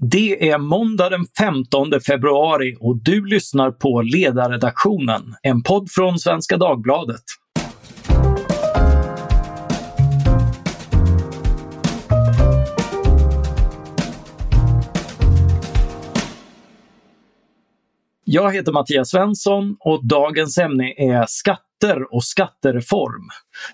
Det är måndag den 15 februari och du lyssnar på Ledarredaktionen, en podd från Svenska Dagbladet. Jag heter Mattias Svensson och dagens ämne är skatter och skattereform.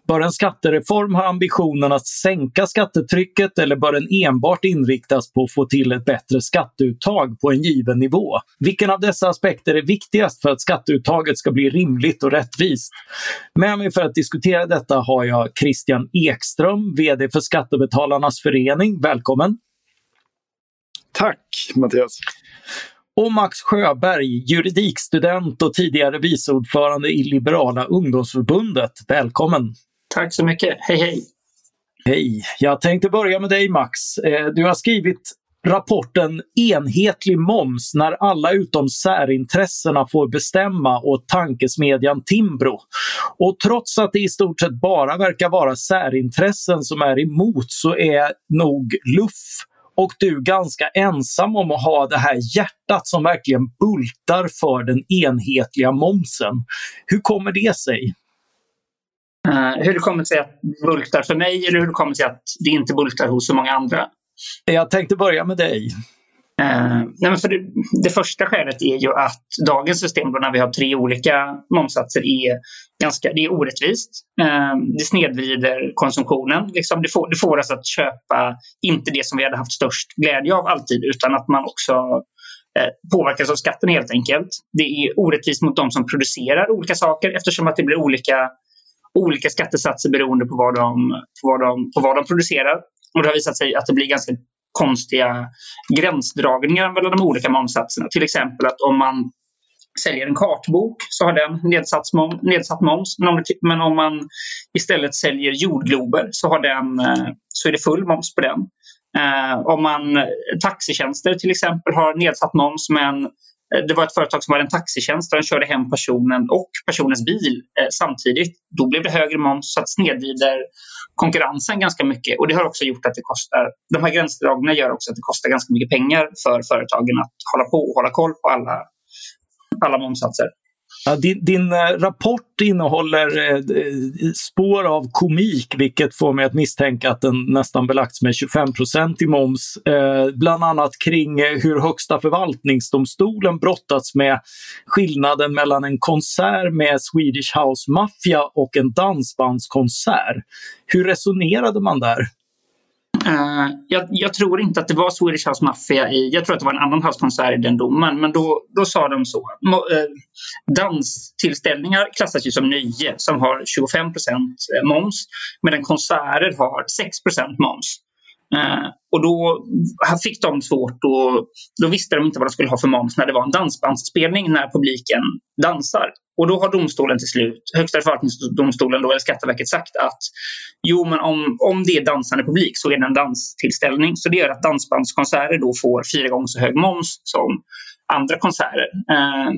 Bör en skattereform ha ambitionen att sänka skattetrycket eller bör den enbart inriktas på att få till ett bättre skatteuttag på en given nivå? Vilken av dessa aspekter är viktigast för att skatteuttaget ska bli rimligt och rättvist? Med mig för att diskutera detta har jag Christian Ekström, VD för Skattebetalarnas förening. Välkommen! Tack Mattias! Och Max Sjöberg, juridikstudent och tidigare vice ordförande i Liberala ungdomsförbundet. Välkommen! Tack så mycket. Hej hej! Hej! Jag tänkte börja med dig Max. Eh, du har skrivit rapporten Enhetlig moms när alla utom särintressena får bestämma åt tankesmedjan Timbro. Och trots att det i stort sett bara verkar vara särintressen som är emot så är nog luff och du ganska ensam om att ha det här hjärtat som verkligen bultar för den enhetliga momsen. Hur kommer det sig? Uh, hur det kommer sig att det bultar för mig eller hur det kommer sig att det inte bultar hos så många andra? Jag tänkte börja med dig. Eh, nej för det, det, första skälet är ju att dagens system då när vi har tre olika momsatser är ganska det är orättvist. Eh, det snedvrider konsumtionen. Liksom det, får, det får oss att köpa inte det som vi hade haft störst glädje av alltid utan att man också eh, påverkas av skatten helt enkelt. Det är orättvist mot de som producerar olika saker eftersom att det blir olika, olika skattesatser beroende på vad, de, på, vad de, på vad de producerar. Och det har visat sig att det blir ganska konstiga gränsdragningar mellan de olika momssatserna. Till exempel att om man säljer en kartbok så har den nedsatt, mom, nedsatt moms. Men om, det, men om man istället säljer jordglober så, har den, eh, så är det full moms på den. Eh, om man eh, taxitjänster till exempel har nedsatt moms men Eh, det var ett företag som hade en taxitjänst där de körde hem personen och personens bil eh, samtidigt. Då blev det högre moms så att snedvrider konkurrensen ganska mycket. Och det har också gjort att det kostar, de här gränsdragningarna gör också att det kostar ganska mycket pengar för företagen att hålla på och hålla koll på alla, alla momssatser. Ja, din, din, eh, rapport innehåller eh, spår av komik vilket får mig att misstänka att den nästan belagts med 25 i moms. Eh, bland annat kring hur Högsta förvaltningsdomstolen brottats med skillnaden mellan en konsert med Swedish House Mafia och en dansbandskonsert. Hur resonerade man där? Uh, jag, jag, tror inte att det var Swedish House Mafia i, jag tror att det var en annan housekonsert i den domen, men då, då sa de så. Mo, uh, danstillställningar klassas ju som nöje som har 25 eh, moms, medan konserter har 6% moms. Eh, och då fick de svårt och då visste de inte vad de skulle ha för moms när det var en dansbandsspelning när publiken dansar. Och då har domstolen till slut, Högsta förvaltningsdomstolen då, eller Skatteverket sagt att jo, men om, om det är dansande publik så är det en danstillställning. Så det gör att dansbandskonserter då får fyra gånger så hög moms som andra konserter. Eh,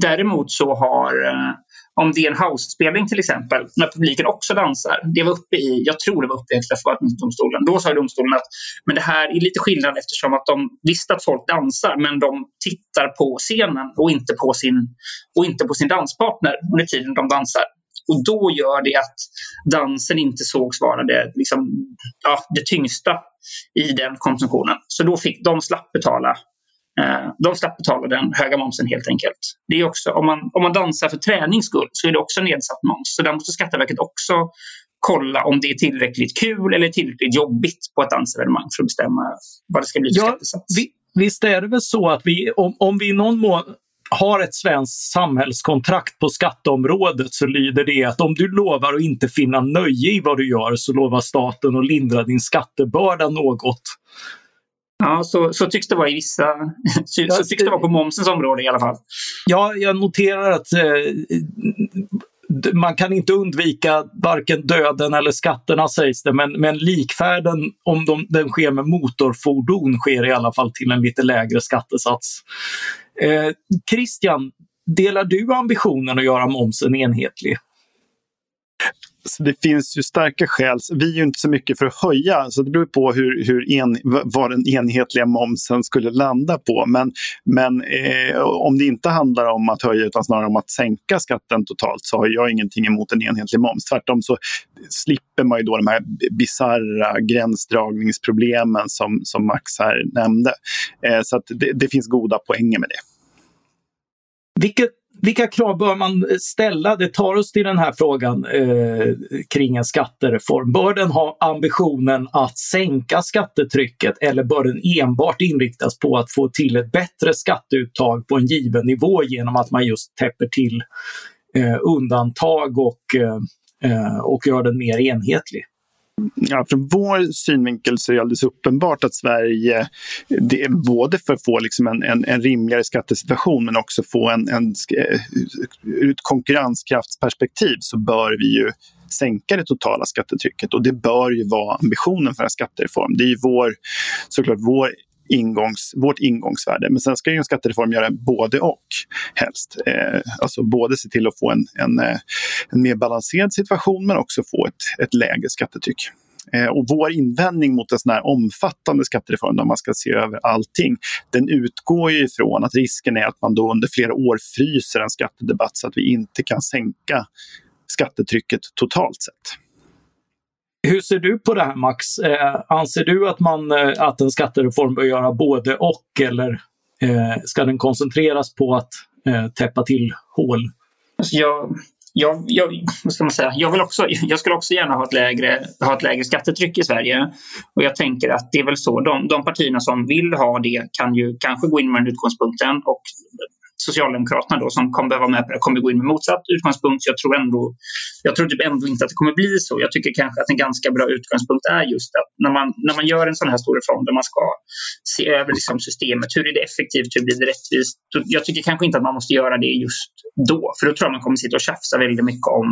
däremot så har eh, om det är en house-spelning till exempel, när publiken också dansar. Det var uppe i, jag tror det var uppe i Högsta förvaltningsdomstolen. Då sa domstolen att men det här är lite skillnad eftersom att de visste att folk dansar men de tittar på scenen och inte på sin, och inte på sin danspartner under tiden de dansar. Och då gör det att dansen inte sågs vara det, liksom, ja, det tyngsta i den konsumtionen. Så då fick de slapp betala de slapp betala den höga momsen helt enkelt. Det är också, om, man, om man dansar för tränings skull så är det också nedsatt moms. Så där måste Skatteverket också kolla om det är tillräckligt kul eller tillräckligt jobbigt på ett dansevenemang för att bestämma vad det ska bli för ja, skattesats. Vi, visst är det väl så att vi, om, om vi i någon mån har ett svenskt samhällskontrakt på skatteområdet så lyder det att om du lovar att inte finna nöje i vad du gör så lovar staten att lindra din skattebörda något. Ja, så, så tycks det vara i vissa... Så, så tycks det vara på momsens område i alla fall. Ja, jag noterar att eh, man kan inte undvika varken döden eller skatterna sägs det, men, men likfärden om de, den sker med motorfordon sker i alla fall till en lite lägre skattesats. Eh, Christian, delar du ambitionen att göra momsen enhetlig? Så det finns ju starka skäl. Vi är ju inte så mycket för att höja, så det beror på hur, hur en, vad den enhetliga momsen skulle landa på. Men, men eh, om det inte handlar om att höja utan snarare om att sänka skatten totalt så har jag ingenting emot en enhetlig moms. Tvärtom så slipper man ju då de här bisarra gränsdragningsproblemen som, som Max här nämnde. Eh, så det, det finns goda poänger med det. Vilket vilka krav bör man ställa? Det tar oss till den här frågan eh, kring en skattereform. Bör den ha ambitionen att sänka skattetrycket eller bör den enbart inriktas på att få till ett bättre skatteuttag på en given nivå genom att man just täpper till eh, undantag och, eh, eh och gör den mer enhetlig? Ja, från vår synvinkel så är det alldeles uppenbart att Sverige, det är både för att få liksom en, en, en rimligare skattesituation men också få en, en, eh, ur ett konkurrenskraftsperspektiv så bör vi ju sänka det totala skattetrycket och det bör ju vara ambitionen för en skattereform. Det är ju vår, såklart vår ingångs, vårt ingångsvärde. Men sen ska ju en skattereform göra både och helst. Eh, alltså både se till att få en, en, eh, en mer balanserad situation men också få ett, ett lägre skattetryck. Eh, och vår invändning mot en sån här omfattande skattereform där man ska se över allting, den utgår ju ifrån att risken är att man då under flera år fryser en skattedebatt så att vi inte kan sänka skattetrycket totalt sett. Hur ser du på det här Max? Eh, anser du att, man, eh, att en skattereform bör göra både och eller eh, ska den koncentreras på att eh, täppa till hål? Alltså jag, jag, jag, vad ska man säga? Jag, vill också, jag skulle också gärna ha ett, lägre, ha ett lägre skattetryck i Sverige. Och jag tänker att det är väl så. De, de partierna som vill ha det kan ju kanske gå in med den utgångspunkten och Socialdemokraterna då, som kommer behöva vara med på det kommer gå in med motsatt utgångspunkt. Jag tror, ändå, jag tror typ ändå inte att det kommer bli så. Jag tycker kanske att en ganska bra utgångspunkt är just att när man, när man gör en sån här stor reform där man ska se över liksom systemet, hur är det effektivt, hur blir det rättvist? Jag tycker kanske inte att man måste göra det just då, för då tror jag man kommer sitta och tjafsa väldigt mycket om,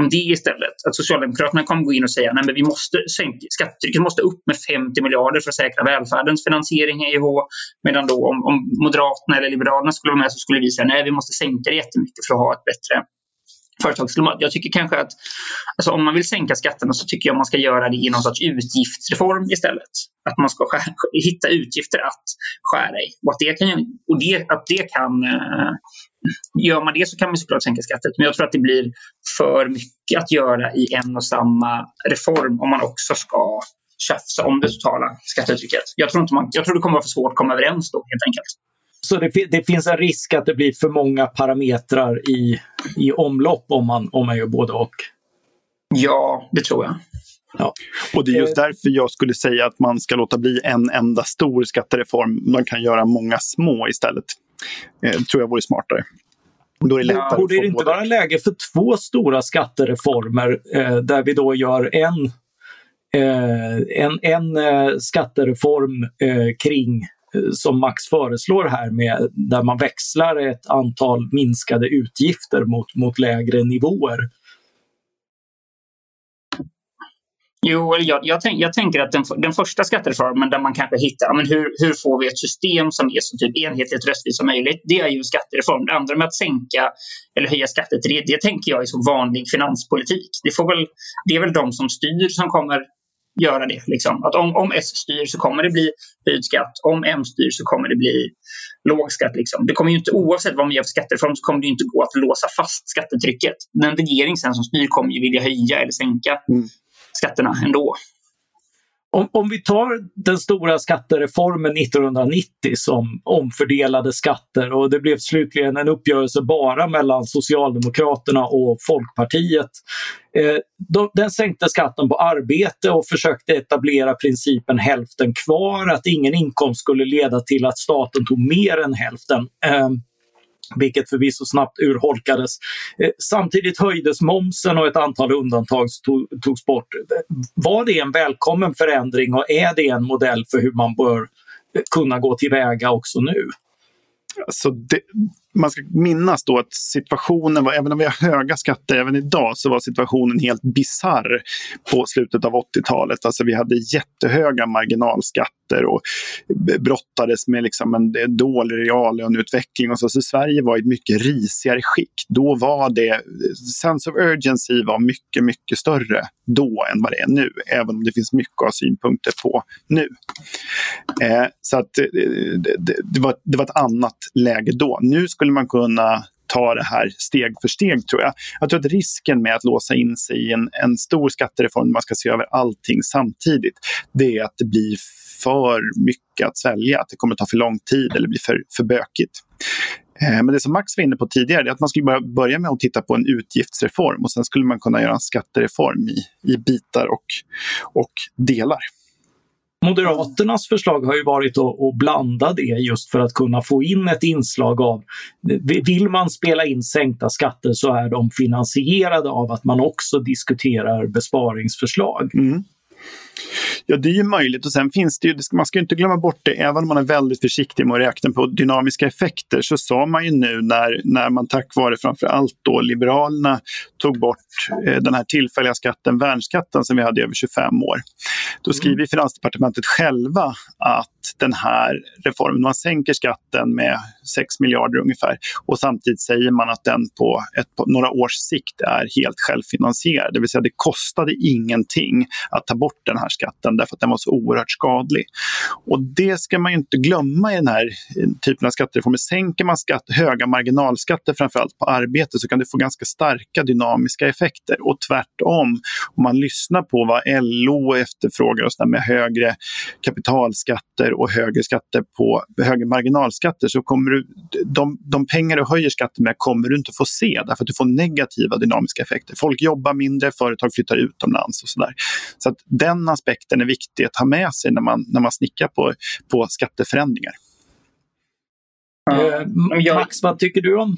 om det istället. Att Socialdemokraterna kommer gå in och säga att vi måste sänka, skattetrycket måste upp med 50 miljarder för att säkra välfärdens finansiering i EH. Medan då om, om Moderaterna eller Liberalerna skulle vara med så skulle vi säga nej, vi måste sänka det jättemycket för att ha ett bättre företagsklimat. Jag tycker kanske att alltså om man vill sänka skatterna så tycker jag man ska göra det i någon sorts utgiftsreform istället. Att man ska skära, hitta utgifter att skära i. Och, att det kan, och det, att det kan eh, Gör man det så kan man såklart sänka skatten. Men jag tror att det blir för mycket att göra i en och samma reform om man också ska tjafsa om det totala skattetrycket. Jag tror, inte man, jag tror det kommer vara för svårt att komma överens då helt enkelt. Så det, det, finns en risk att det blir för många parametrar i, i omlopp om man, om man gör både och? Ja, det tror jag. Ja. Och det är just därför jag skulle säga att man ska låta bli en enda stor skattereform. Man kan göra många små istället. Det eh, tror jag vore smartare. Då är det ja, borde det inte vara läge för två stora skattereformer eh, där vi då gör en, eh, en, en eh, skattereform eh, kring som Max föreslår här med där man växlar ett antal minskade utgifter mot, mot lägre nivåer. Jo, jag, jag, tänk, jag tänker att den, den, första skattereformen där man kanske hittar men hur, hur får vi ett system som är så typ enhetligt och rättvist som möjligt. Det är ju en skattereform. Det andra med att sänka eller höja skatter det, det tänker jag är så vanlig finanspolitik. Det, får väl, det är väl de som styr som kommer göra det. Liksom. Att om, om S styr så kommer det bli höjd skatt. Om M styr så kommer det bli låg skatt. Liksom. Det kommer ju inte, oavsett vad man gör för skattereform så kommer det inte gå att låsa fast skattetrycket. Den regering sen som styr kommer ju vilja höja eller sänka mm. skatterna ändå. Om, om, vi tar den stora skattereformen 1990 som omfördelade skatter och det blev slutligen en uppgörelse bara mellan Socialdemokraterna och Folkpartiet. Eh, de, den sänkte skatten på arbete och försökte etablera principen hälften kvar, att ingen inkomst skulle leda till att staten tog mer än hälften. Eh, vilket förvisso snabbt urholkades. Eh, samtidigt höjdes momsen och ett antal undantag togs bort. Var det en välkommen förändring och är det en modell för hur man bör eh, kunna gå tillväga också nu? Alltså det, man ska minnas då att situationen var, även om vi har höga skatter även idag, så var situationen helt bizarr på slutet av 80-talet. Alltså vi hade jättehöga marginalskatter och brottades med liksom en dålig reallöneutveckling. Och så, så Sverige var i ett mycket risigare skick. Då var det, sense of urgency var mycket, mycket större då än vad det är nu, även om det finns mycket att ha synpunkter på nu. Eh, så att eh, det, det, det, var, det var ett annat läge då. Nu skulle man kunna ta det här steg för steg tror jag. Jag tror att risken med att låsa in sig i en, en stor skattereform där man ska se över allting samtidigt, det är att det blir för mycket att sälja, att det kommer ta för lång tid eller bli för, för bökigt. Eh, men det som Max var inne på tidigare är att man skulle börja med att titta på en utgiftsreform och sen skulle man kunna göra en skattereform i, i bitar och, och delar. Moderaternas förslag har ju varit att, blanda det just för att kunna få in ett inslag av... Vill man spela in sänkta skatter så är de finansierade av att man också diskuterar besparingsförslag. Mm. Ja, det är ju möjligt och sen finns det ju, man ska inte glömma bort det, även om man är väldigt försiktig med att räkna på dynamiska effekter så sa man ju nu när, när man tack vare framför allt då Liberalerna tog bort eh, den här tillfälliga skatten, värnskatten som vi hade i över 25 år. Då mm. skriver Finansdepartementet själva att den här reformen, man sänker skatten med 6 miljarder ungefär och samtidigt säger man att den på, ett, på några års sikt är helt självfinansierad. Det vill säga det kostade ingenting att ta bort den här skatten därför att den var så oerhört skadlig. Och det ska man inte glömma i den här eh, typen av skattereformer. Sänker man skatt, höga marginalskatter framförallt på arbete så kan det få ganska starka dynamiska effekter. Och tvärtom, om man lyssnar på vad LO efterfrågar och med högre kapitalskatter och högre skatter på högre marginalskatter så kommer du, de, de pengar du höjer skatten med kommer du inte få se därför att du får negativa dynamiska effekter. Folk jobbar mindre, företag flyttar utomlands och sådär. Så att den aspekten är viktig att ha med sig när man, när man snickar på, på skatteförändringar. Uh, Max, vad tycker du om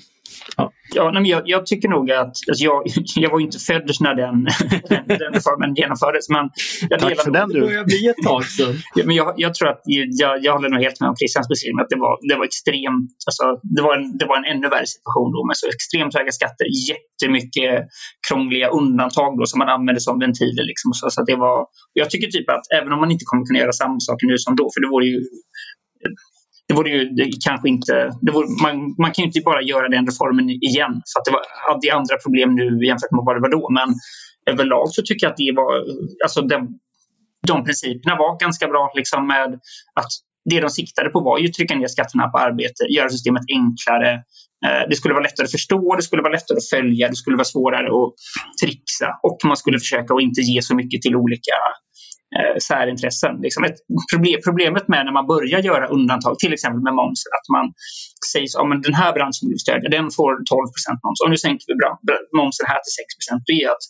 Ja. Ja, men jag, jag, tycker nog att, alltså jag, jag var inte född när den, den, reformen genomfördes. Men jag Tack för den du. Det börjar bli ett tag sedan. Ja, men jag, jag, tror att jag, jag håller nog helt med om Christians beskrivning att det var, det var extremt, alltså, det, var en, det var en ännu värre situation då med så extremt höga skatter, jättemycket krångliga undantag då som man använde som ventiler. Liksom, så, så det var, jag tycker typ att även om man inte kommer kunna göra samma saker nu som då, för det vore ju det vore ju det kanske inte... Det vore, man, man kan ju inte bara göra den reformen igen för att det var, hade andra problem nu jämfört med vad det var då. Men överlag så tycker jag att det var... Alltså de, de principerna var ganska bra liksom med att det de siktade på var ju att trycka ner skatterna på arbete, göra systemet enklare. Eh, det skulle vara lättare att förstå, det skulle vara lättare att följa, det skulle vara svårare att trixa och man skulle försöka att inte ge så mycket till olika eh, särintressen. Liksom ett problem, problemet med när man börjar göra undantag, till exempel med momsen, att man säger att ja, den här branschen vill stödja, den får 12 moms och nu sänker vi momsen här till 6 Det är att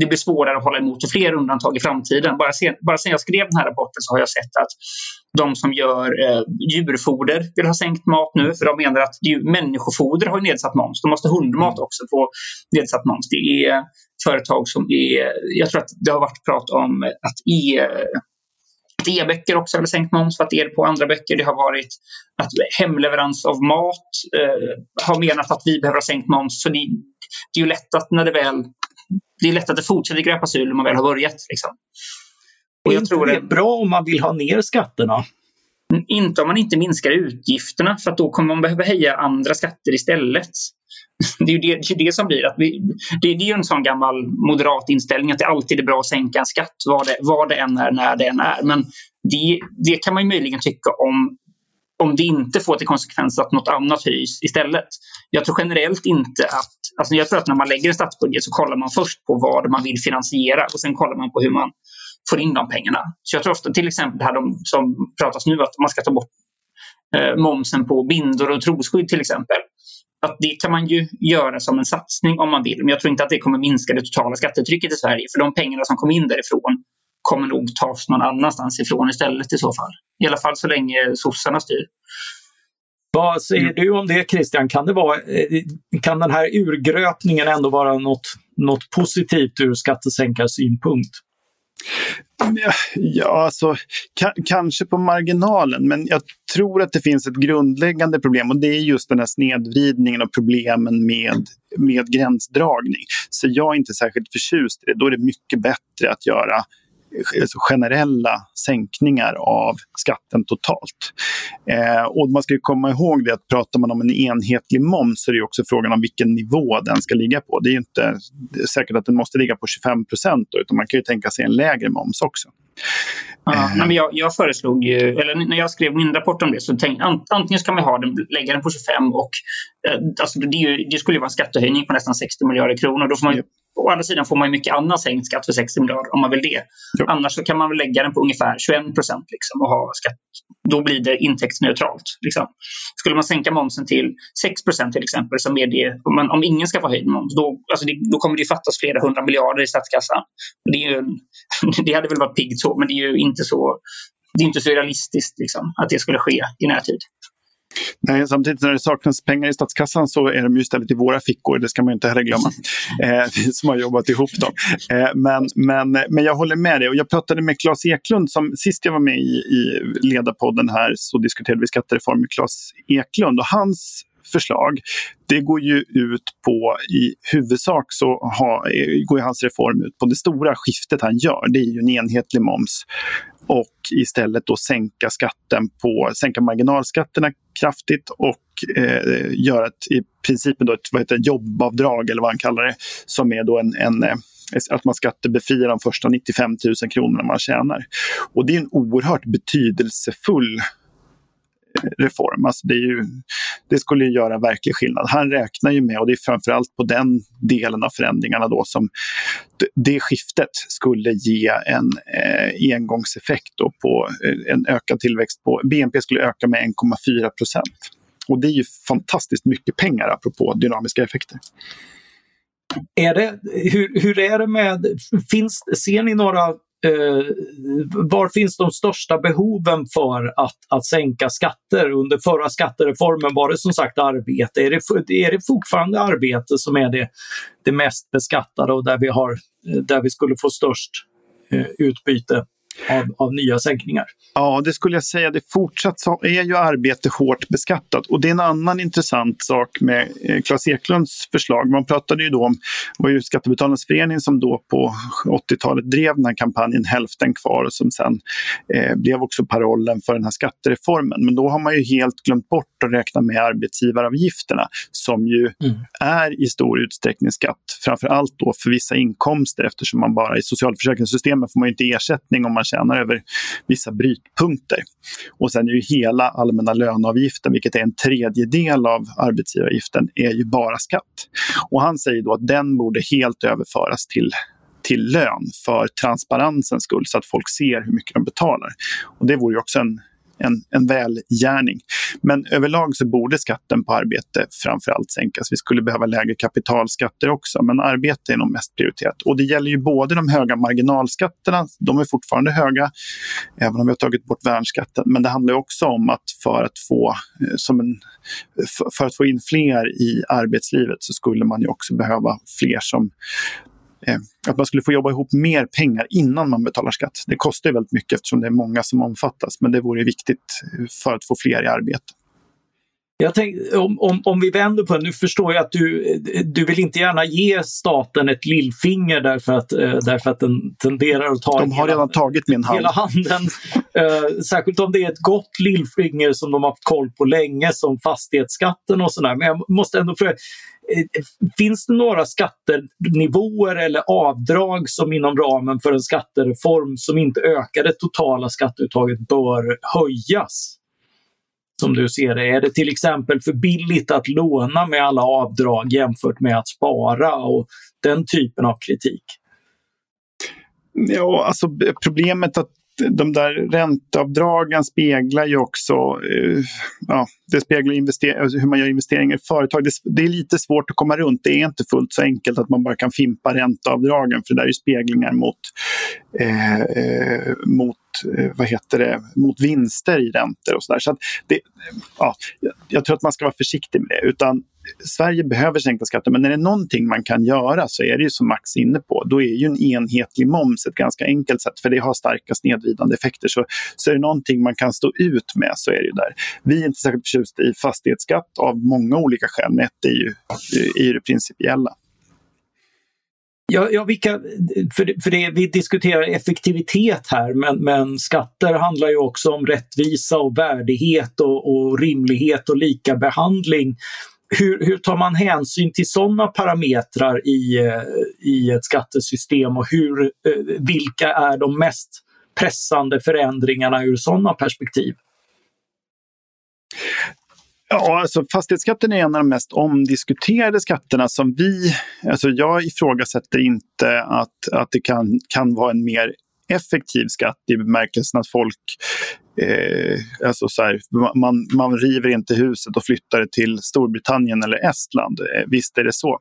det blir svårare att hålla emot för fler undantag i framtiden. Bara sen, bara sen jag skrev den här rapporten så har jag sett att de som gör eh, djurfoder vill ha sänkt mat nu för de menar att ju, människofoder har nedsatt moms. Då måste hundmat också få nedsatt moms. Det är företag som är... Jag tror att det har varit prat om att e, e-böcker också har sänkt moms för att det är på andra böcker. Det har varit att hemleverans av mat eh, har menat att vi behöver ha sänkt moms. Så det, det är ju lätt att när det väl det är lätt att det fortsätter gröpas ur när man väl har börjat. Liksom. Och är inte det bra om man vill ha ner skatterna? Inte om man inte minskar utgifterna för då kommer man behöva höja andra skatter istället. Det är det, det, är det som blir att vi, det, det är ju en sån gammal moderat inställning att det alltid är bra att sänka en skatt vad det, vad det än är, när det än är. Men det, det kan man ju möjligen tycka om om det inte får till konsekvens att något annat höjs istället. Jag tror generellt inte att... Alltså jag tror att när man lägger en statsbudget så kollar man först på vad man vill finansiera och sen kollar man på hur man får in de pengarna. Så jag tror ofta till exempel det här de, som pratas nu att man ska ta bort eh, momsen på bindor och trosskydd till exempel. Att det kan man ju göra som en satsning om man vill, men jag tror inte att det kommer minska det totala skattetrycket i Sverige. För de pengarna som kom in därifrån kommer nog tas någon annanstans ifrån istället i så fall. I alla fall så länge sossarna styr. Vad säger du om det Christian? Kan, det vara, eh, kan den här urgröpningen ändå vara något, något positivt ur skattesänkarsynpunkt? Ja, alltså, kanske på marginalen, men jag tror att det finns ett grundläggande problem och det är just den här snedvridningen och problemen med, med gränsdragning. Så jag är inte särskilt förtjust i det. Då är det mycket bättre att göra Alltså, generella sänkningar av skatten totalt. Eh, och man ska komma ihåg det att pratar man om en enhetlig moms så är det också frågan om vilken nivå den ska ligga på. Det är inte säkert att den måste ligga på 25 procent utan man kan ju tänka sig en lägre moms också. Ja, men jag, jag, föreslog ju, eller när jag skrev min rapport om det så tänkte antingen ska man ha den, lägga den på 25 och eh, alltså det, ju, det, skulle ju vara en skattehöjning på nästan 60 miljarder kronor. Då får man, yep. Å andra sidan får man mycket annat sänkt skatt för 60 miljarder om man vill det. Yep. Annars så kan man väl lägga den på ungefär 21 procent liksom, och ha skatt. Då blir det intäktsneutralt. Liksom. Skulle man sänka momsen till 6 procent till exempel, som är det, om, man, om ingen ska få höjd moms, då, alltså det, då kommer det fattas flera hundra miljarder i statskassan. Det, är ju, det hade väl varit piggt så, men det är ju inte så, det är inte så realistiskt liksom, att det skulle ske i närtid. Nej, samtidigt när det saknas pengar i statskassan så är de ju istället i våra fickor. Det ska man inte heller glömma. Eh, som har jobbat ihop dem. Eh, men, men, men jag håller med dig. Och jag pratade med Claes Eklund. Som, sist jag var med i, i Ledarpodden här så diskuterade vi skattereform med Claes Eklund. Och hans förslag. Det går ju ut på, i huvudsak så ha, går hans reform ut på det stora skiftet han gör. Det är ju en enhetlig moms och istället då sänka skatten på, sänka marginalskatterna kraftigt och eh, göra ett, i princip då ett vad heter, jobbavdrag eller vad han kallar det, som är då en, en eh, att man skattebefriar de första 95 000 kronorna man tjänar. Och det är en oerhört betydelsefull reform. Alltså det, ju, det, skulle göra verklig skillnad. Han räknar ju med, och det är framförallt på den delen av förändringarna då som det skiftet skulle ge en eh, engångseffekt då på eh, en ökad tillväxt på BNP skulle öka med 1,4 procent. Och det är ju fantastiskt mycket pengar apropå dynamiska effekter. Är det, hur, hur är det med, finns, ser ni några eh, var finns de största behoven för att, att sänka skatter? Under förra skattereformen var det som sagt arbete. Är det, är det fortfarande arbete som är det, det mest beskattade och där vi, har, eh, där vi skulle få störst eh, utbyte? Av, av, nya sänkningar? Ja, det skulle jag säga. Det fortsatt så är ju arbete hårt beskattat. Och det är en annan intressant sak med eh, Claes Eklunds förslag. Man pratade ju då om, det var ju Skattebetalarnas förening som då på 80-talet drev den här kampanjen Hälften kvar som sen eh, blev också parollen för den här skattereformen. Men då har man ju helt glömt bort att räkna med arbetsgivaravgifterna som ju mm. är i stor utsträckning skatt. Framför allt då för vissa inkomster eftersom man bara i socialförsäkringssystemet får man inte ersättning om man tjänar över vissa brytpunkter. Och sen är ju hela allmänna löneavgiften, vilket är en tredjedel av arbetsgivaravgiften, är ju bara skatt. Och han säger då att den borde helt överföras till till lön för transparensens skull så att folk ser hur mycket de betalar. Och det vore ju också en en, en välgärning. Men överlag så borde skatten på arbete framförallt sänkas. Vi skulle behöva lägre kapitalskatter också, men arbete är nog mest prioriterat. Och det gäller ju både de höga marginalskatterna, de är fortfarande höga, även om vi har tagit bort värnskatten. Men det handlar också om att för att få, eh, som en, för att få in fler i arbetslivet så skulle man ju också behöva fler som Eh, att man skulle få jobba ihop mer pengar innan man betalar skatt. Det kostar väldigt mycket eftersom det är många som omfattas, men det vore viktigt eh, för att få fler i arbete. Jag tänk, om, om, om vi vänder på det, nu förstår jag att du, du vill inte gärna ge staten ett lillfinger därför att, eh, därför att den tenderar att ta De har hela, redan tagit min hand. hela handen. uh, särskilt om det är ett gott lillfinger som de har haft koll på länge som fastighetsskatten och sådär. Men jag måste ändå fråga, Eh, finns det några skattenivåer eller avdrag som inom ramen för en skattereform som inte ökar det totala skatteuttaget bör höjas? Som du ser det, är det till exempel för billigt att låna med alla avdrag jämfört med att spara och den typen av kritik? Ja, alltså problemet att de där ränteavdragen speglar ju också eh, ja, det speglar alltså, hur man gör investeringar i företag. Det, är lite svårt att komma runt. Det är inte fullt så enkelt att man bara kan fimpa ränteavdragen för det där är speglingar mot, eh, eh mot Eh, vad heter det, mot vinster i räntor och sådär. Så, det, ja, jag tror att man ska vara försiktig med det. Utan Sverige behöver sänkta skatter, men är det någonting man kan göra så är det ju som Max är inne på. Då är ju en enhetlig moms ett ganska enkelt sätt, för det har starka snedvridande effekter. Så, så är det någonting man kan stå ut med så är det ju där. Vi är inte särskilt förtjusta i fastighetsskatt av många olika skäl, men ett är ju, är ju det principiella. Ja, ja vilka, för, för det, vi diskuterar effektivitet här, men, men skatter handlar ju också om rättvisa och värdighet och, och rimlighet och lika behandling. Hur, hur, tar man hänsyn till sådana parametrar i, eh, i ett skattesystem och hur, eh, vilka är de mest pressande förändringarna ur sådana perspektiv? Ja, alltså fastighetsskatten är en av de mest omdiskuterade skatterna som vi... Alltså jag ifrågasätter inte att, att det kan, kan vara en mer effektiv skatt i bemärkelsen att folk Eh, alltså så här, man, man river inte huset och flyttar det till Storbritannien eller Estland. Eh, visst är det så.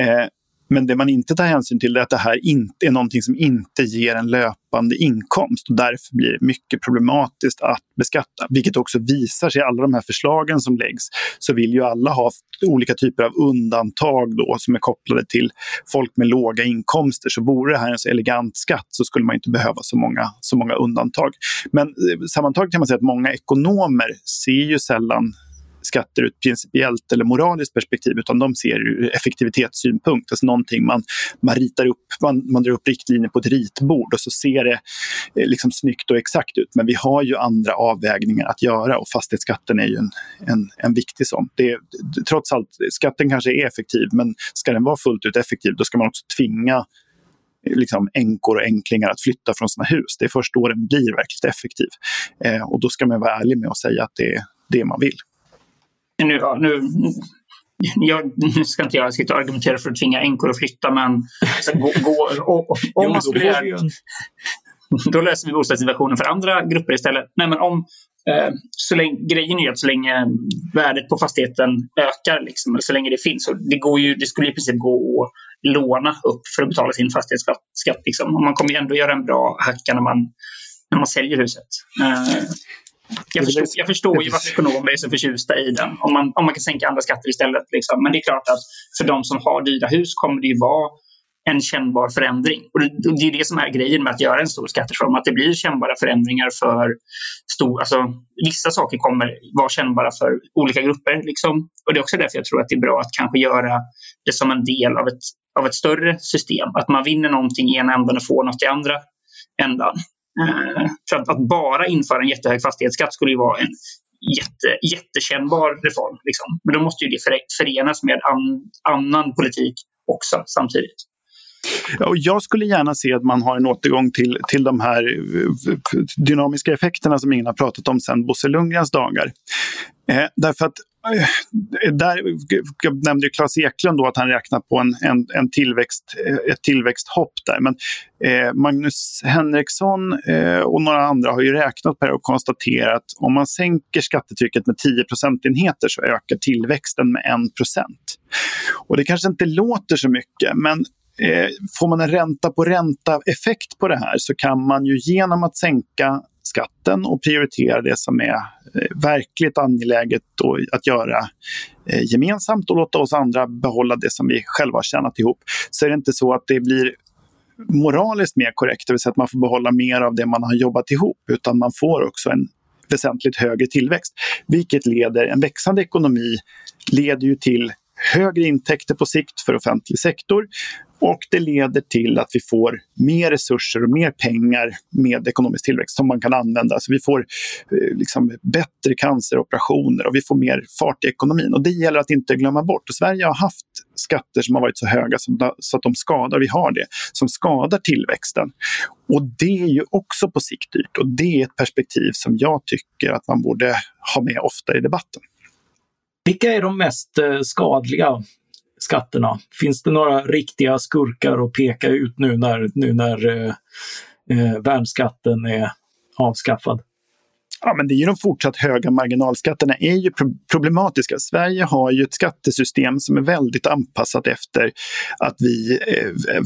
Eh, men det man inte tar hänsyn till är att det här inte är någonting som inte ger en löpande inkomst. Och därför blir det mycket problematiskt att beskatta. Vilket också visar sig i alla de här förslagen som läggs. Så vill ju alla ha olika typer av undantag då, som är kopplade till folk med låga inkomster. Så vore det här en så elegant skatt så skulle man inte behöva så många, så många undantag. Men eh, sammantaget kan man säga att många ekonomer ser ju sällan skatter ur ett principiellt eller moraliskt perspektiv utan de ser ur effektivitetssynpunkt. Alltså någonting man, man ritar upp, man, man drar upp riktlinjer på ett ritbord och så ser det eh, liksom snyggt och exakt ut. Men vi har ju andra avvägningar att göra och fastighetsskatten är ju en, en, en viktig sån. Det, trots allt, skatten kanske är effektiv men ska den vara fullt ut effektiv då ska man också tvinga eh, liksom änkor och änklingar att flytta från sina hus. Det är först då den blir verkligt effektiv. Eh, och då ska man vara ärlig med att säga att det är det man vill nu, ja, nu, jag, nu ska inte jag sitta och argumentera för att tvinga änkor att flytta, men gå, gå, och, och, om man skulle göra då löser vi bostadssituationen för andra grupper istället. Nej, men om, eh, så länge, grejen är att så länge värdet på fastigheten ökar, liksom, så länge det finns, så det, går ju, det skulle i princip gå att låna upp för att betala sin fastighetsskatt. Liksom. Och man kommer ju ändå göra en bra hacka när man, när man säljer huset. Eh, jag förstår, jag förstår ju varför ekonomer är så förtjusta i den. Om man, om man kan sänka andra skatter istället. Liksom. Men det är klart att för de som har dyra hus kommer det ju vara en kännbar förändring. Och det, är det som är grejen med att göra en stor skattereform. Att det blir kännbara förändringar för stor, alltså, vissa saker kommer vara kännbara för olika grupper. Liksom. Och det är också därför jag tror att det är bra att kanske göra det som en del av ett, av ett större system. Att man vinner någonting i ena änden och får något i andra ändan. Eh, för att, att, bara införa en jättehög fastighetsskatt skulle ju vara en jätte, jättekännbar reform. Liksom. Men då måste ju det förenas med an, annan politik också samtidigt. Och jag skulle gärna se att man har en återgång till, till de här eh, dynamiska effekterna som ingen har pratat om sedan Bosse Lundgrens dagar. Eh, därför att där, jag nämnde Claes Eklund då att han räknar på en, en, en tillväxt, ett tillväxthopp där. Men eh, Magnus Henriksson eh, och några andra har ju räknat på det och konstaterat att om man sänker skattetrycket med 10 procentenheter så ökar tillväxten med 1 procent. Och det kanske inte låter så mycket, men Eh, får man en ränta på ränta-effekt på det här så kan man ju genom att sänka skatten och prioritera det som är eh, verkligt angeläget att göra eh, gemensamt och låta oss andra behålla det som vi själva har tjänat ihop. Så är det inte så att det blir moraliskt mer korrekt, det vill säga att man får behålla mer av det man har jobbat ihop, utan man får också en väsentligt högre tillväxt. Vilket leder, en växande ekonomi leder ju till högre intäkter på sikt för offentlig sektor och det leder till att vi får mer resurser och mer pengar med ekonomisk tillväxt som man kan använda. Så vi får eh, liksom bättre canceroperationer och vi får mer fart i ekonomin. Och det gäller att inte glömma bort. Och Sverige har haft skatter som har varit så höga så att de skadar, vi har det, som skadar tillväxten. Och det är ju också på sikt dyrt och det är ett perspektiv som jag tycker att man borde ha med ofta i debatten. Vilka är de mest eh, skadliga skatterna? Finns det några riktiga skurkar att peka ut nu när, nu när eh, eh, värnskatten är avskaffad? Ja, men det är ju de fortsatt höga marginalskatterna är ju problematiska. Sverige har ju ett skattesystem som är väldigt anpassat efter att vi, eh,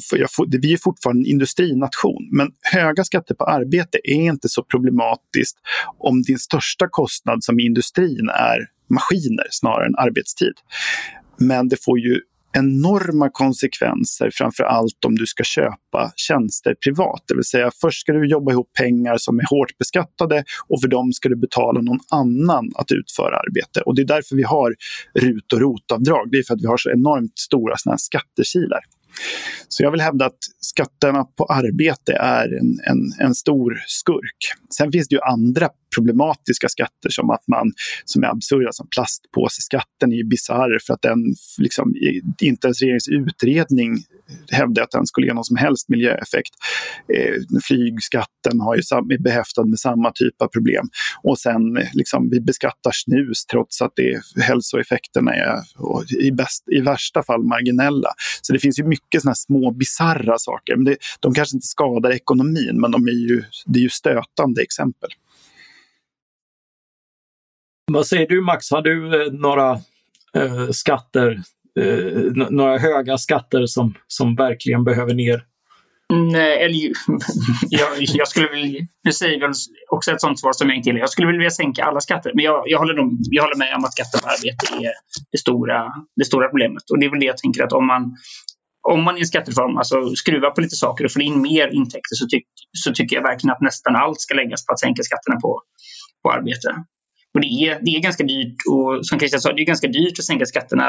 vi är fortfarande en industrination. Men höga skatter på arbete är inte så problematiskt om din största kostnad som industrin är maskiner snarare än arbetstid. Men det får ju enorma konsekvenser, framför allt om du ska köpa tjänster privat. Det vill säga, först ska du jobba ihop pengar som är hårt beskattade och för dem ska du betala någon annan att utföra arbete. Och det är därför vi har RUT och ROT-avdrag. Det är för att vi har så enormt stora såna skattekilar. Så jag vill hävda att skatterna på arbete är en, en, en stor skurk. Sen finns det ju andra problematiska skatter som att man som är absurda, som plastpåseskatten är ju bisarr för att den liksom, inte ens regeringens utredning hävdar att den skulle ge någon som helst miljöeffekt. Eh, flygskatten har ju sam, är behäftad med samma typ av problem. Och sen liksom, vi beskattar snus trots att det, hälsoeffekterna är i, bäst, i värsta fall marginella. Så det finns ju mycket såna små bisarra saker. Men det, de kanske inte skadar ekonomin men de är ju, det är ju stötande exempel. Vad säger du Max, har du eh, några eh, skatter, eh, några höga skatter som, som verkligen behöver ner? Mm, nej, eller jag, jag skulle vilja, nu säger väl också ett sånt svar som jag inte gillar. Jag skulle vilja sänka alla skatter, men jag, jag, håller, nog, jag håller med om att skatten på arbete är det stora, det stora problemet. Och det är väl det jag tänker att om man, om man i en skattereform alltså, skruvar på lite saker och får in mer intäkter så, tyck, så tycker jag verkligen att nästan allt ska läggas på att sänka skatterna på, på arbete. Och det är, det är ganska dyrt och som Christian sa, det är ganska dyrt att sänka skatterna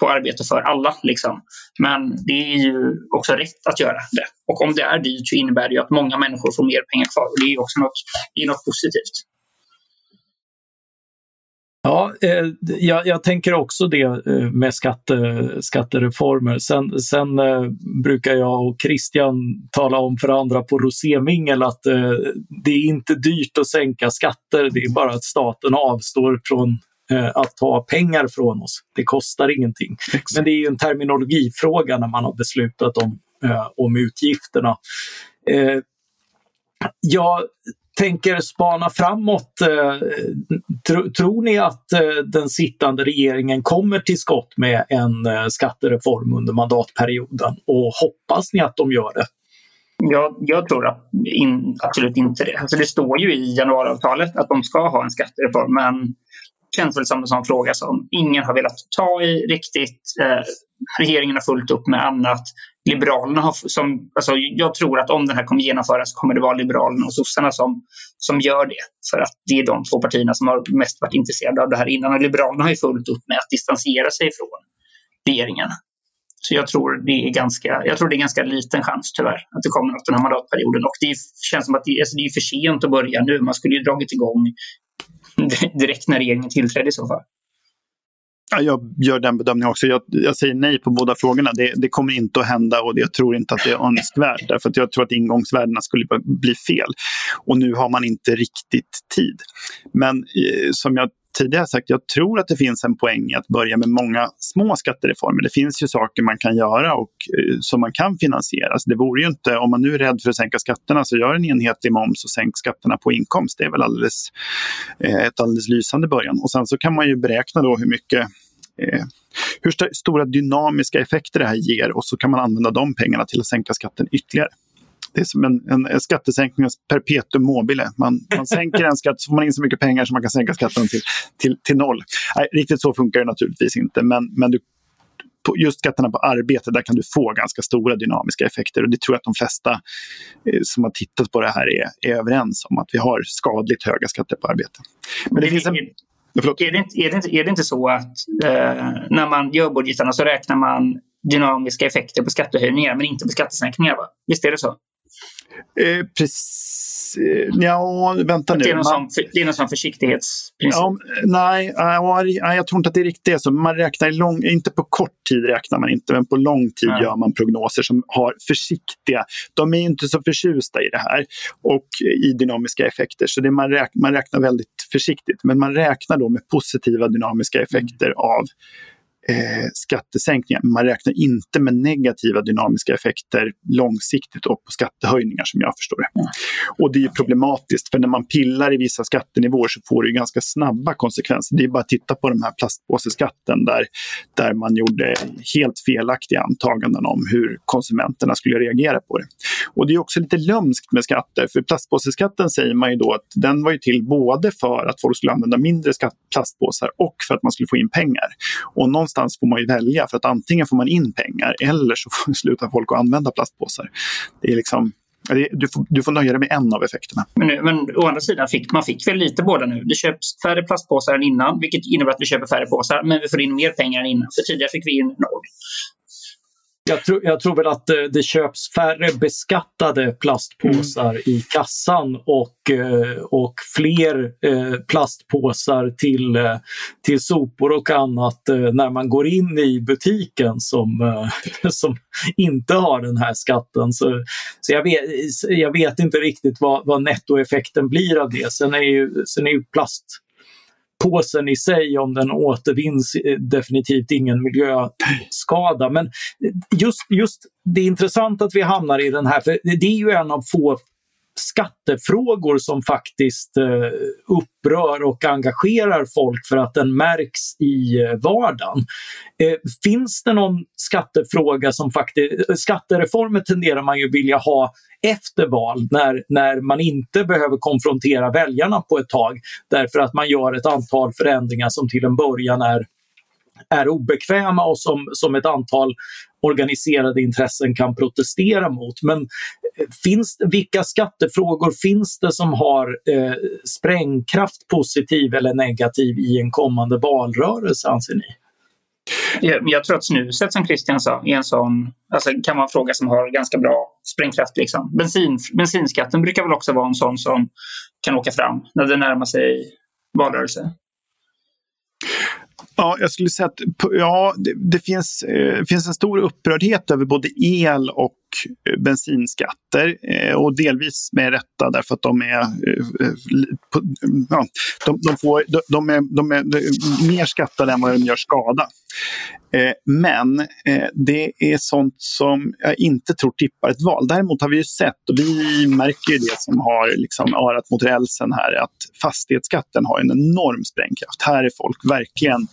på arbete för alla. Liksom. Men det är ju också rätt att göra det. Och om det är dyrt så innebär det ju att många människor får mer pengar kvar. Och det är också något, det är något positivt. Ja, eh, jag, jag, tänker också det eh, med skatte, skattereformer. Sen, sen eh, brukar jag och Christian tala om för andra på rosémingel att eh, det är inte dyrt att sänka skatter, det är bara att staten avstår från eh, att ta pengar från oss. Det kostar ingenting. Exakt. Men det är en terminologifråga när man har beslutat om, eh, om utgifterna. jag tänker spana framåt. Eh, tro, tror ni att eh, den sittande regeringen kommer till skott med en eh, skattereform under mandatperioden och hoppas ni att de gör det? Jag, jag tror att in, absolut inte det. Alltså det står ju i januariavtalet att de ska ha en skattereform men känns väl som en sån fråga som ingen har velat ta i riktigt. Eh, regeringen har fullt upp med annat. Liberalerna har, som, alltså jag tror att om den här kommer genomföras kommer det vara Liberalerna och sossarna som, som gör det. För att det är de två partierna som har mest varit intresserade av det här innan. Och Liberalerna har ju fullt upp med att distansera sig från regeringen. Så jag tror det är ganska, jag tror det är ganska liten chans tyvärr att det kommer något den här mandatperioden. Och det känns som att det, alltså det är för sent att börja nu. Man skulle ju dragit igång direkt när regeringen tillträdde i så fall. Ja, jag gör den bedömningen också. Jag, jag säger nej på båda frågorna. Det, det, kommer inte att hända och jag tror inte att det är önskvärt. Därför att jag tror att ingångsvärdena skulle bli fel. Och nu har man inte riktigt tid. Men eh, som jag tidigare sagt, jag tror att det finns en poäng i att börja med många små skattereformer. Det finns ju saker man kan göra och eh, som man kan finansiera. Så det vore ju inte, om man nu är rädd för att sänka skatterna, så gör en enhetlig moms och sänk skatterna på inkomst. Det är väl alldeles, eh, ett alldeles lysande början. Och sen så kan man ju beräkna då hur mycket eh, hur st stora dynamiska effekter det här ger och så kan man använda de pengarna till att sänka skatten ytterligare. Det är som en, en, skattesänkning perpetuum mobile. Man, man sänker en skatt så får man in så mycket pengar så man kan sänka skatten till, till, till noll. Nej, riktigt så funkar det naturligtvis inte, men, men du, just skatterna på arbete, där kan du få ganska stora dynamiska effekter. Och det tror jag att de flesta eh, som har tittat på det här är, är överens om, att vi har skadligt höga skatter på arbete. Men det finns en... Är det, inte, är, det inte, är det inte så att eh, när man gör budgetarna så räknar man dynamiska effekter på skattehöjningar men inte på skattesänkningar? Va? Visst är det så? Eh, precis. Eh, ja, vänta nu. Det är någon, man, sån, det är någon sån försiktighetsprincip? Ja, nej, nej, jag tror inte att det är riktigt så. Man räknar lång, inte på kort tid räknar man inte, men på lång tid nej. gör man prognoser som har försiktiga. De är inte så förtjusta i det här och i dynamiska effekter, så det man, räk, man räknar väldigt försiktigt. Men man räknar då med positiva dynamiska effekter mm. av eh, skattesänkningar. Man räknar inte med negativa dynamiska effekter långsiktigt och på skattehöjningar som jag förstår det. Mm. Och det är problematiskt för när man pillar i vissa skattenivåer så får det ganska snabba konsekvenser. Det är bara att titta på den här plastpåseskatten där, där man gjorde helt felaktiga antaganden om hur konsumenterna skulle reagera på det. Och det är också lite lömskt med skatter för plastpåseskatten säger man ju då att den var ju till både för att folk skulle använda mindre plastpåsar och för att man skulle få in pengar. Och någonstans får man ju välja för att antingen får man in pengar eller så får, slutar folk att använda plastpåsar. Det är liksom du får, du får nöja dig med en av effekterna. Men, men å andra sidan fick man fick väl lite båda nu. Det köps färre plastpåsar än innan, vilket innebär att vi köper färre påsar, men vi får in mer pengar än innan. För tidigare fick vi in noll. Jag, tror, jag tror väl att det, det köps färre beskattade plastpåsar mm. i kassan och, eh, och fler eh, plastpåsar till, eh, till sopor och annat när man går in i butiken som, som inte har den här skatten. Så, så jag, vet, jag vet inte riktigt vad, vad nettoeffekten blir av det. Sen är ju, sen är ju plast påsen i sig, om den återvinns, definitivt ingen miljöskada. Men just, just det är intressant att vi hamnar i den här, för det är ju en av få skattefrågor som faktiskt eh, upprör och engagerar folk för att den märks i eh, vardagen. Eh, finns det någon skattefråga som faktiskt... Skattereformer tenderar man ju vilja ha efter val när, när man inte behöver konfrontera väljarna på ett tag därför att man gör ett antal förändringar som till en början är är obekväma och som, som ett antal organiserade intressen kan protestera mot. Men eh, finns, vilka skattefrågor finns det som har eh, sprängkraft positiv eller negativ i en kommande valrörelse anser ni? Jag, jag tror att snuset som Christian sa är en sån, alltså, kan vara en fråga som har ganska bra sprängkraft. Liksom. Bensin, bensinskatten brukar väl också vara en sån som kan åka fram när det närmar sig valrörelse. Ja, jag skulle säga att ja, det, det finns, eh, finns en stor upprördhet över både el och bensinskatter eh, och delvis med rätta därför att de är, eh, eh, ja, de, de, får, de, de, är, de är mer skattade än vad de gör skada. Eh, men eh, det är sånt som jag inte tror tippar ett val. Däremot har vi ju sett, och vi märker ju det som har liksom örat mot rälsen här, att fastighetsskatten har en enorm sprängkraft. Här är folk verkligen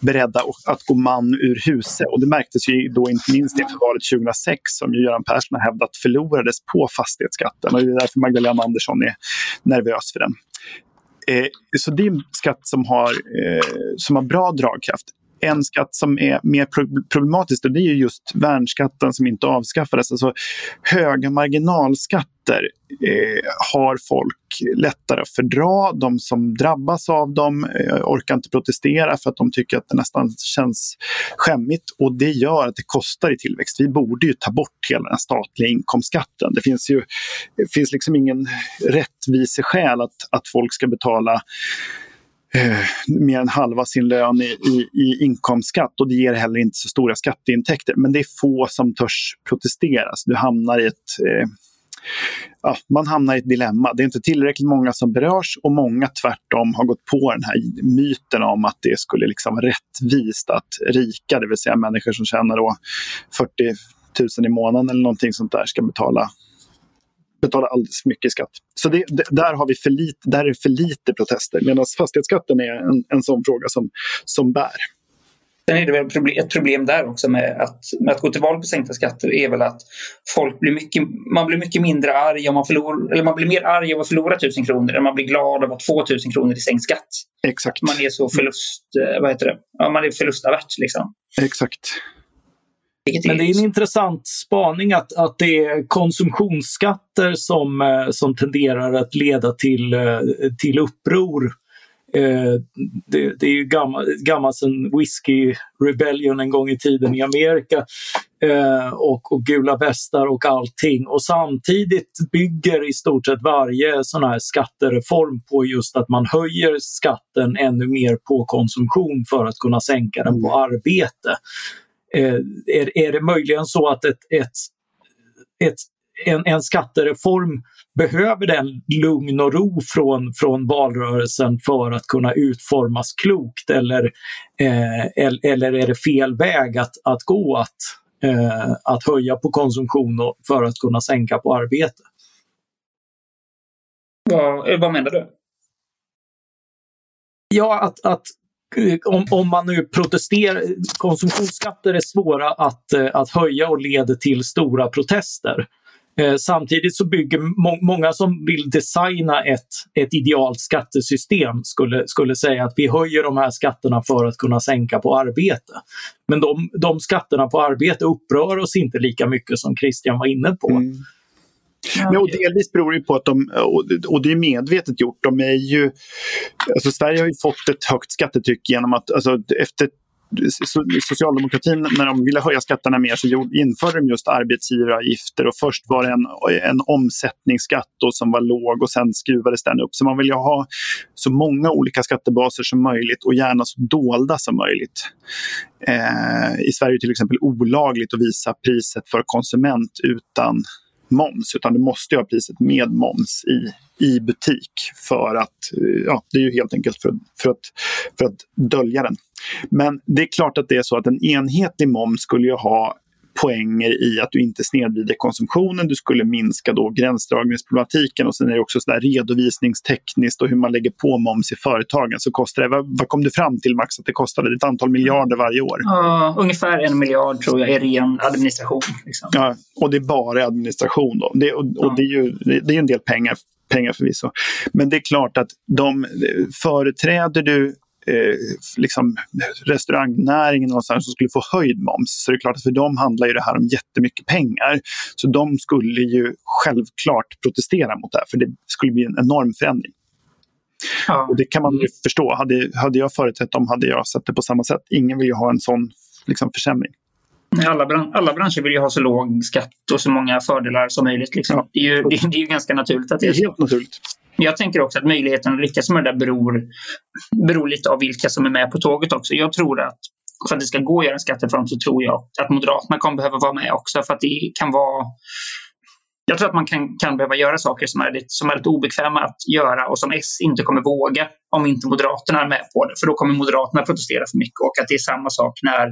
beredda att gå man ur huset. Och det märktes ju då inte minst inför valet 2006 som Göran Persson har hävdat förlorades på fastighetsskatten. Och det är därför Magdalena Andersson är nervös för den. Eh, så det är en skatt som har, eh, som har bra dragkraft en skatt som är mer problematisk och det är just värnskatten som inte avskaffades. Alltså, höga marginalskatter eh, har folk lättare att fördra. De som drabbas av dem eh, orkar inte protestera för att de tycker att det nästan känns skämmigt och det gör att det kostar i tillväxt. Vi borde ju ta bort hela den statliga inkomstskatten. Det finns ju det finns liksom ingen rättviseskäl att, att folk ska betala eh, mer än halva sin lön i, i, i, inkomstskatt och det ger heller inte så stora skatteintäkter. Men det är få som törs protestera. Så du hamnar i ett eh, ja, man hamnar i ett dilemma. Det är inte tillräckligt många som berörs och många tvärtom har gått på den här myten om att det skulle liksom vara rättvist att rika, det vill säga människor som tjänar då 40 000 i månaden eller någonting sånt där ska betala betalar alldeles för mycket skatt. Så det, det, där, har vi för lite, där är för lite protester medan fastighetsskatten är en, en sån fråga som, som bär. Sen är det väl ett problem där också med att, med att gå till val på sänkta skatter är väl att folk blir mycket, man blir mycket mindre arg om man förlorar, eller man blir mer arg av att förlora 1000 kronor än man blir glad av att få 1000 kronor i sänkt skatt. Exakt. Man är så förlust, eh, vad heter det? Ja, man är förlustavert liksom. Exakt. Men det är en intressant spaning att, att det är konsumtionsskatter som, eh, som tenderar att leda till, eh, till uppror. Eh, det, det, är ju gammalt, gammalt sen Whiskey Rebellion en gång i tiden i Amerika och, och gula västar och allting. Och samtidigt bygger i stort sett varje sån här skattereform på just att man höjer skatten ännu mer på konsumtion för att kunna sänka den på arbete. Eh, är, är det möjligen så att ett, ett, ett, en, en skattereform behöver den lugn och ro från, från valrörelsen för att kunna utformas klokt eller, eh, eller är det fel väg att, att gå att, eh, att höja på konsumtion för att kunna sänka på arbete? Vad, vad menar du? Ja, att, att om, om man nu protesterar, konsumtionsskatter är svåra att, eh, att höja och leder till stora protester. Eh, samtidigt så bygger må många som vill designa ett, ett idealt skattesystem skulle, skulle säga att vi höjer de här skatterna för att kunna sänka på arbete. Men de, de skatterna på arbete upprör oss inte lika mycket som Christian var inne på. Mm. Men, och delvis beror det på att de, och det är medvetet gjort, de är ju... Alltså Sverige har ju fått ett högt skattetryck genom att alltså efter socialdemokratin, när de ville höja skatterna mer så införde de just arbetsgivaravgifter och först var det en, en omsättningsskatt som var låg och sen skruvades den upp. Så man vill ju ha så många olika skattebaser som möjligt och gärna så dolda som möjligt. Eh, I Sverige är det till exempel olagligt att visa priset för konsument utan moms utan du måste ha priset med moms i, i butik för att, eh, ja, det är ju helt enkelt för, för, att, för att dölja den. Men det är klart att det är så att en enhetlig moms skulle ju ha poänger i att du inte snedvrider konsumtionen. Du skulle minska då gränsdragningsproblematiken och sen är det också så redovisningstekniskt och hur man lägger på moms i företagen. Så kostar det, vad, vad kom du fram till Max att det kostade? ett antal miljarder varje år? Ja, ungefär en miljard tror jag i ren administration. Liksom. Ja, och det är bara administration då. Det, och, och ja. det är ju det, det är en del pengar pengar förvisso. Men det är klart att de företräder du eh, liksom restaurangnäringen någonstans som skulle få höjd moms. Så det är klart att för dem handlar ju det här om jättemycket pengar. Så de skulle ju självklart protestera mot det här för det skulle bli en enorm förändring. Ja. Och det kan man ju förstå. Hade, hade jag företrätt dem hade jag sett det på samma sätt. Ingen vill ju ha en sån liksom, försämring. Alla, bran alla branscher vill ju ha så låg skatt och så många fördelar som möjligt. Liksom. Ja. Det, är ju, det, det, är ju ganska naturligt att det är, är helt naturligt. Jag tänker också att möjligheten att lyckas med det där beror, beror lite av vilka som är med på tåget också. Jag tror att för att det ska gå att göra en skattereform så tror jag att Moderaterna kommer behöva vara med också för att det kan vara jag tror att man kan, kan behöva göra saker som är, lite, som är lite obekväma att göra och som S inte kommer våga om inte Moderaterna är med på det. För då kommer Moderaterna protestera för mycket och att det är samma sak när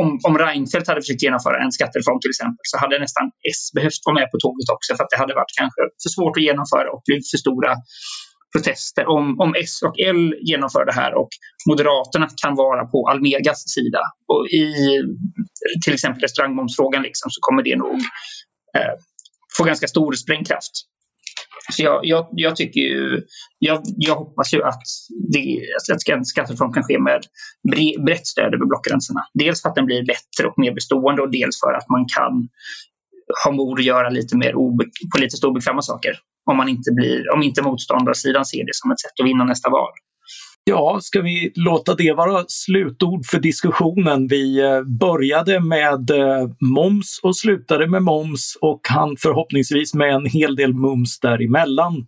om, om Reinfeldt hade försökt genomföra en skattereform till exempel så hade nästan S behövt vara med på tåget också för att det hade varit kanske för svårt att genomföra och blivit för stora protester. Om, om S och L genomför det här och Moderaterna kan vara på Almegas sida och i till exempel restaurangmomsfrågan liksom, så kommer det nog eh, få ganska stor sprängkraft. Så jag, jag, jag, tycker ju, jag, jag hoppas ju att, det, alltså att en skattereform kan ske med brett stöd över blockgränserna. Dels för att den blir bättre och mer bestående och dels för att man kan ha mod att göra lite mer obe, politiskt obekväma saker. Om, man inte blir, om inte motståndarsidan ser det som ett sätt att vinna nästa val. Ja, ska vi låta det vara slutord för diskussionen? Vi eh, började med eh, moms och slutade med moms och han förhoppningsvis med en hel del mums däremellan.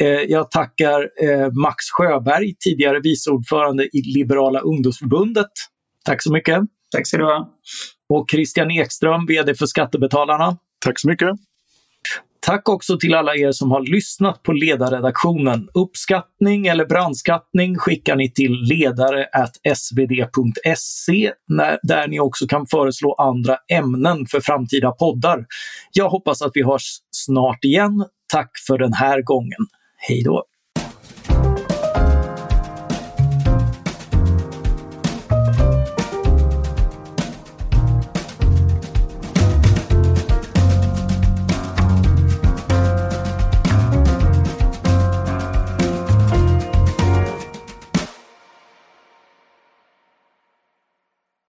Eh, jag tackar Max Sjöberg, tidigare vice ordförande i Liberala ungdomsförbundet. Tack så mycket. Tack ska du ha. Och Christian Ekström, VD för Skattebetalarna. Tack så mycket. Tack också till alla er som har lyssnat på ledarredaktionen. Uppskattning eller brandskattning skickar ni till ledare.svd.se där ni också kan föreslå andra ämnen för framtida poddar. Jag hoppas att vi hörs snart igen. Tack för den här gången. Hej då!